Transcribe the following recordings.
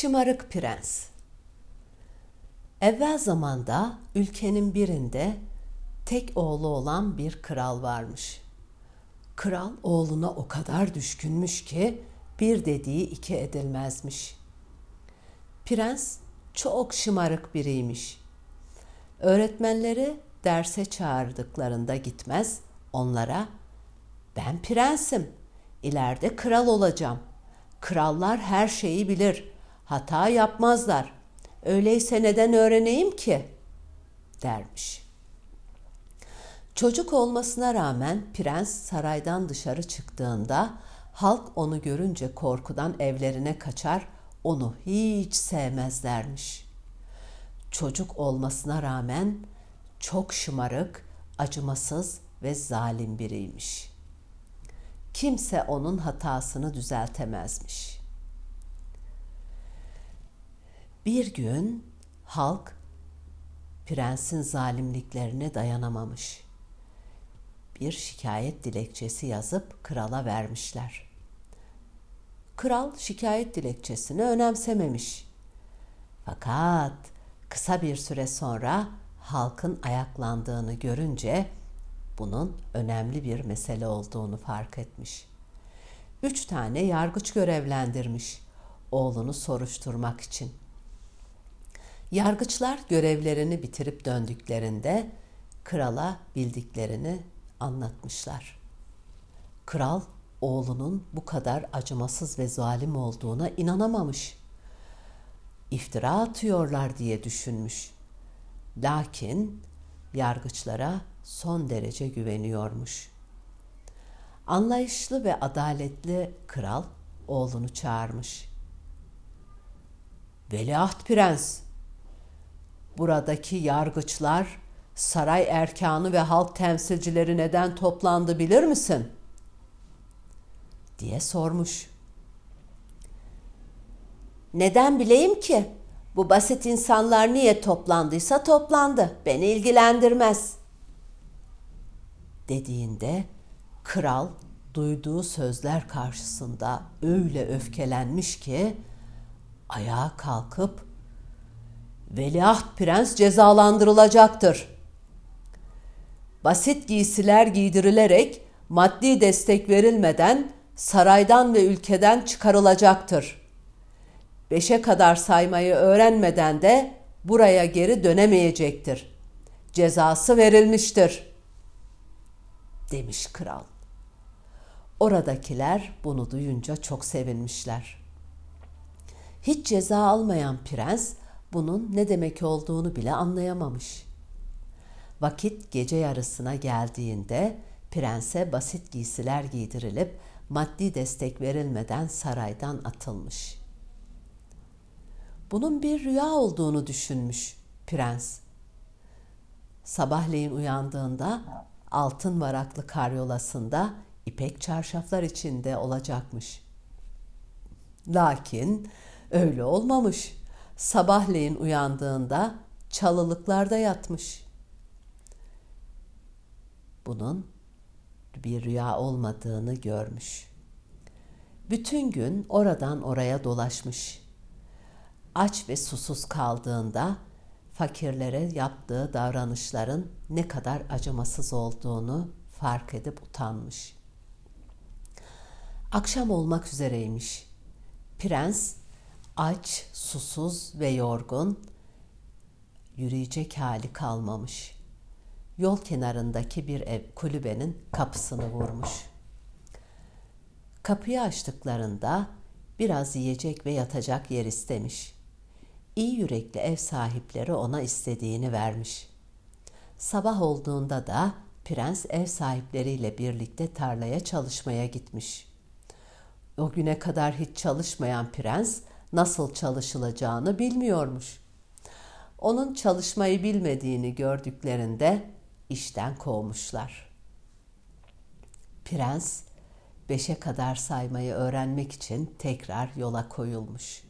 Şımarık Prens Evvel zamanda ülkenin birinde tek oğlu olan bir kral varmış. Kral oğluna o kadar düşkünmüş ki bir dediği iki edilmezmiş. Prens çok şımarık biriymiş. Öğretmenleri derse çağırdıklarında gitmez, onlara ben prensim, ileride kral olacağım. Krallar her şeyi bilir, hata yapmazlar. Öyleyse neden öğreneyim ki? dermiş. Çocuk olmasına rağmen prens saraydan dışarı çıktığında halk onu görünce korkudan evlerine kaçar, onu hiç sevmezlermiş. Çocuk olmasına rağmen çok şımarık, acımasız ve zalim biriymiş. Kimse onun hatasını düzeltemezmiş. Bir gün halk prensin zalimliklerine dayanamamış. Bir şikayet dilekçesi yazıp krala vermişler. Kral şikayet dilekçesini önemsememiş. Fakat kısa bir süre sonra halkın ayaklandığını görünce bunun önemli bir mesele olduğunu fark etmiş. Üç tane yargıç görevlendirmiş oğlunu soruşturmak için. Yargıçlar görevlerini bitirip döndüklerinde krala bildiklerini anlatmışlar. Kral oğlunun bu kadar acımasız ve zalim olduğuna inanamamış. İftira atıyorlar diye düşünmüş. Lakin yargıçlara son derece güveniyormuş. Anlayışlı ve adaletli kral oğlunu çağırmış. Veliaht Prens, buradaki yargıçlar, saray erkanı ve halk temsilcileri neden toplandı bilir misin? diye sormuş. Neden bileyim ki? Bu basit insanlar niye toplandıysa toplandı. Beni ilgilendirmez. Dediğinde kral duyduğu sözler karşısında öyle öfkelenmiş ki ayağa kalkıp Veliaht prens cezalandırılacaktır. Basit giysiler giydirilerek maddi destek verilmeden saraydan ve ülkeden çıkarılacaktır. Beşe kadar saymayı öğrenmeden de buraya geri dönemeyecektir. Cezası verilmiştir." demiş kral. Oradakiler bunu duyunca çok sevinmişler. Hiç ceza almayan prens bunun ne demek olduğunu bile anlayamamış. Vakit gece yarısına geldiğinde prense basit giysiler giydirilip maddi destek verilmeden saraydan atılmış. Bunun bir rüya olduğunu düşünmüş prens. Sabahleyin uyandığında altın varaklı karyolasında ipek çarşaflar içinde olacakmış. Lakin öyle olmamış sabahleyin uyandığında çalılıklarda yatmış. Bunun bir rüya olmadığını görmüş. Bütün gün oradan oraya dolaşmış. Aç ve susuz kaldığında fakirlere yaptığı davranışların ne kadar acımasız olduğunu fark edip utanmış. Akşam olmak üzereymiş. Prens aç, susuz ve yorgun, yürüyecek hali kalmamış. Yol kenarındaki bir ev kulübenin kapısını vurmuş. Kapıyı açtıklarında biraz yiyecek ve yatacak yer istemiş. İyi yürekli ev sahipleri ona istediğini vermiş. Sabah olduğunda da prens ev sahipleriyle birlikte tarlaya çalışmaya gitmiş. O güne kadar hiç çalışmayan prens nasıl çalışılacağını bilmiyormuş. Onun çalışmayı bilmediğini gördüklerinde işten kovmuşlar. Prens beşe kadar saymayı öğrenmek için tekrar yola koyulmuş.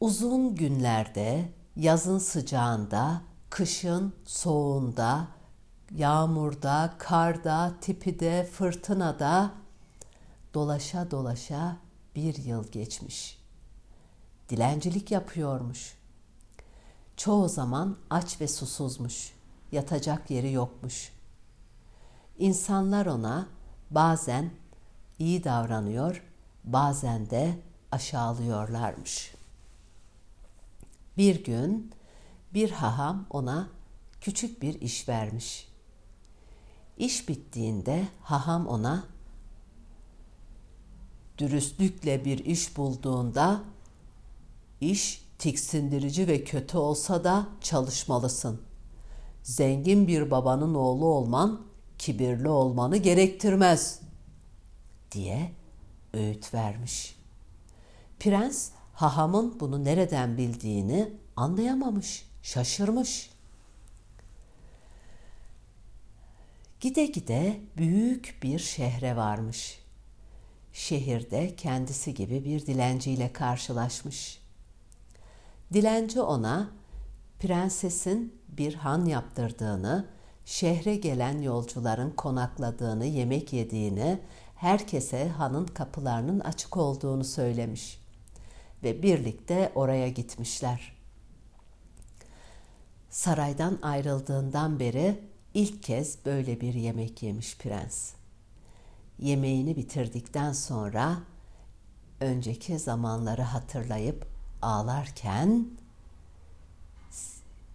Uzun günlerde, yazın sıcağında, kışın soğuğunda, yağmurda, karda, tipide, fırtınada dolaşa dolaşa bir yıl geçmiş. Dilencilik yapıyormuş. Çoğu zaman aç ve susuzmuş. Yatacak yeri yokmuş. İnsanlar ona bazen iyi davranıyor, bazen de aşağılıyorlarmış. Bir gün bir haham ona küçük bir iş vermiş. İş bittiğinde haham ona dürüstlükle bir iş bulduğunda iş tiksindirici ve kötü olsa da çalışmalısın. Zengin bir babanın oğlu olman kibirli olmanı gerektirmez diye öğüt vermiş. Prens hahamın bunu nereden bildiğini anlayamamış, şaşırmış. Gide gide büyük bir şehre varmış. Şehirde kendisi gibi bir dilenciyle karşılaşmış. Dilenci ona prensesin bir han yaptırdığını, şehre gelen yolcuların konakladığını, yemek yediğini, herkese hanın kapılarının açık olduğunu söylemiş ve birlikte oraya gitmişler. Saraydan ayrıldığından beri ilk kez böyle bir yemek yemiş prens. Yemeğini bitirdikten sonra önceki zamanları hatırlayıp ağlarken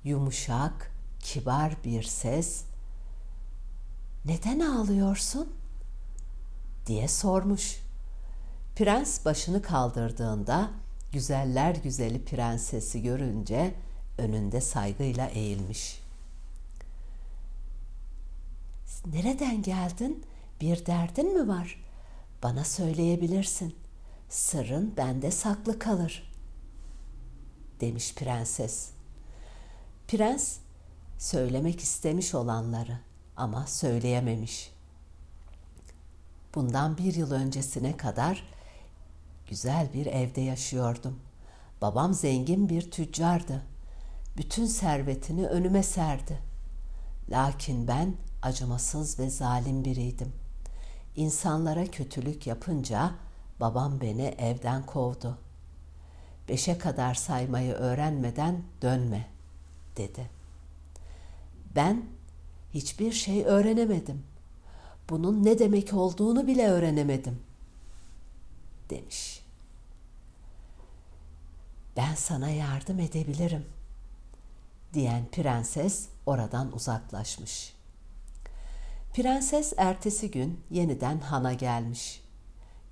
yumuşak, kibar bir ses "Neden ağlıyorsun?" diye sormuş. Prens başını kaldırdığında güzeller güzeli prensesi görünce önünde saygıyla eğilmiş. Nereden geldin? Bir derdin mi var? Bana söyleyebilirsin. Sırrın bende saklı kalır." demiş prenses. Prens söylemek istemiş olanları ama söyleyememiş. Bundan bir yıl öncesine kadar güzel bir evde yaşıyordum. Babam zengin bir tüccardı. Bütün servetini önüme serdi. Lakin ben acımasız ve zalim biriydim. İnsanlara kötülük yapınca babam beni evden kovdu. Beşe kadar saymayı öğrenmeden dönme dedi. Ben hiçbir şey öğrenemedim. Bunun ne demek olduğunu bile öğrenemedim demiş. Ben sana yardım edebilirim diyen prenses oradan uzaklaşmış. Prenses ertesi gün yeniden hana gelmiş.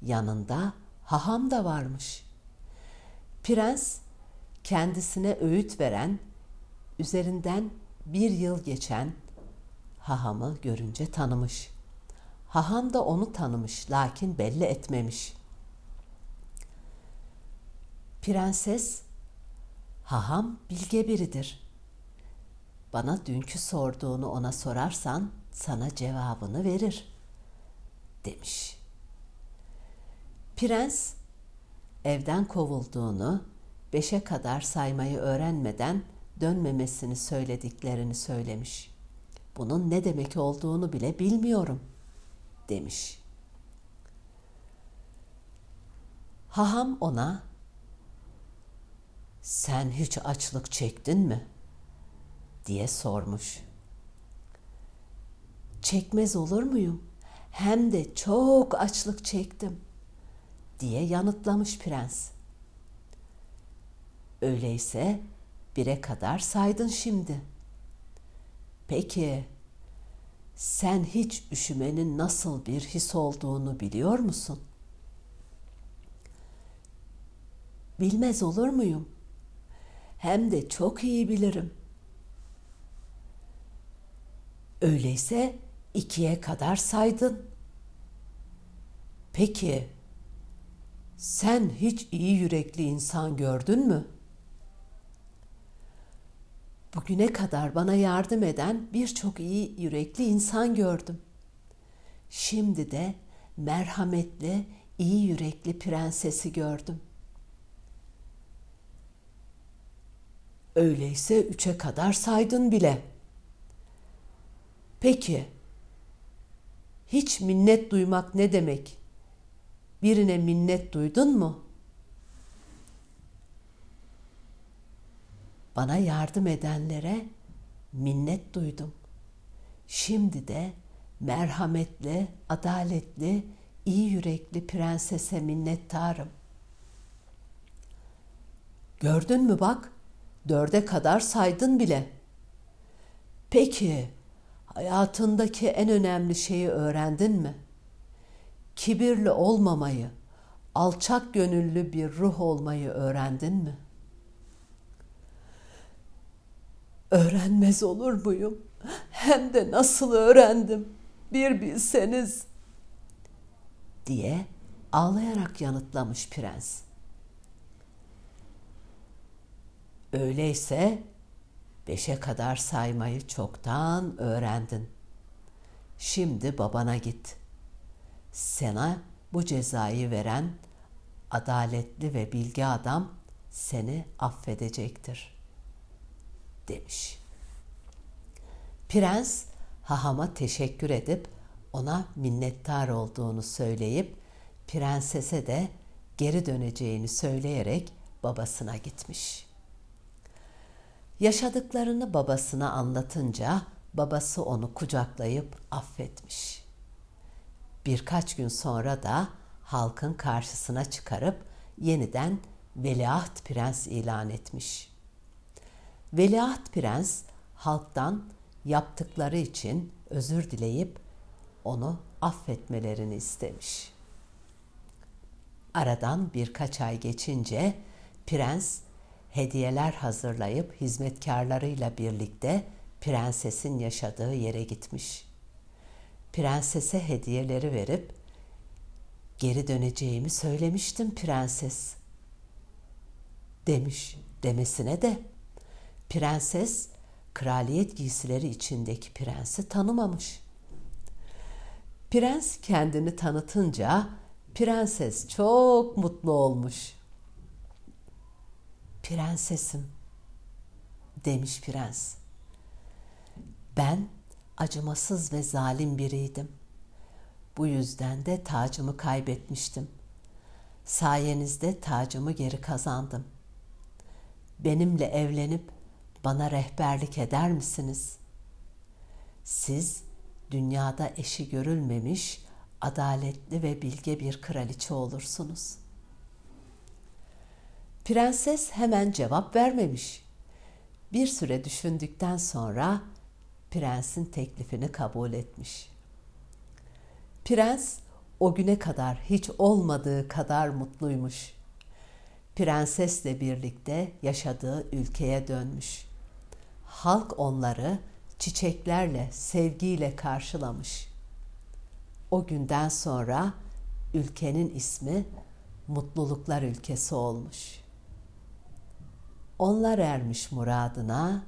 Yanında haham da varmış. Prens kendisine öğüt veren, üzerinden bir yıl geçen hahamı görünce tanımış. Haham da onu tanımış lakin belli etmemiş. Prenses, haham bilge biridir. Bana dünkü sorduğunu ona sorarsan sana cevabını verir demiş. Prens evden kovulduğunu, beşe kadar saymayı öğrenmeden dönmemesini söylediklerini söylemiş. Bunun ne demek olduğunu bile bilmiyorum demiş. Haham ona sen hiç açlık çektin mi? diye sormuş. Çekmez olur muyum? Hem de çok açlık çektim diye yanıtlamış prens. Öyleyse bire kadar saydın şimdi. Peki sen hiç üşümenin nasıl bir his olduğunu biliyor musun? Bilmez olur muyum? Hem de çok iyi bilirim. Öyleyse ikiye kadar saydın. Peki sen hiç iyi yürekli insan gördün mü? Bugüne kadar bana yardım eden birçok iyi yürekli insan gördüm. Şimdi de merhametli, iyi yürekli prensesi gördüm. Öyleyse üçe kadar saydın bile. Peki, hiç minnet duymak ne demek? birine minnet duydun mu? Bana yardım edenlere minnet duydum. Şimdi de merhametli, adaletli, iyi yürekli prensese minnettarım. Gördün mü bak, dörde kadar saydın bile. Peki, hayatındaki en önemli şeyi öğrendin mi? Kibirli olmamayı, alçak gönüllü bir ruh olmayı öğrendin mi? Öğrenmez olur muyum? Hem de nasıl öğrendim? Bir bilseniz diye ağlayarak yanıtlamış prens. Öyleyse beşe kadar saymayı çoktan öğrendin. Şimdi babana git. Sana bu cezayı veren adaletli ve bilgi adam seni affedecektir demiş. Prens hahama teşekkür edip ona minnettar olduğunu söyleyip prensese de geri döneceğini söyleyerek babasına gitmiş. Yaşadıklarını babasına anlatınca babası onu kucaklayıp affetmiş. Birkaç gün sonra da halkın karşısına çıkarıp yeniden veliaht prens ilan etmiş. Veliaht prens halktan yaptıkları için özür dileyip onu affetmelerini istemiş. Aradan birkaç ay geçince prens hediyeler hazırlayıp hizmetkarlarıyla birlikte prensesin yaşadığı yere gitmiş. Prensese hediyeleri verip geri döneceğimi söylemiştim prenses demiş demesine de prenses kraliyet giysileri içindeki prensi tanımamış. Prens kendini tanıtınca prenses çok mutlu olmuş. Prensesim demiş prens. Ben acımasız ve zalim biriydim. Bu yüzden de tacımı kaybetmiştim. Sayenizde tacımı geri kazandım. Benimle evlenip bana rehberlik eder misiniz? Siz dünyada eşi görülmemiş, adaletli ve bilge bir kraliçe olursunuz. Prenses hemen cevap vermemiş. Bir süre düşündükten sonra prensin teklifini kabul etmiş. Prens o güne kadar hiç olmadığı kadar mutluymuş. Prensesle birlikte yaşadığı ülkeye dönmüş halk onları çiçeklerle, sevgiyle karşılamış. O günden sonra ülkenin ismi mutluluklar ülkesi olmuş. Onlar ermiş muradına,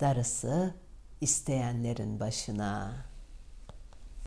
darısı isteyenlerin başına.''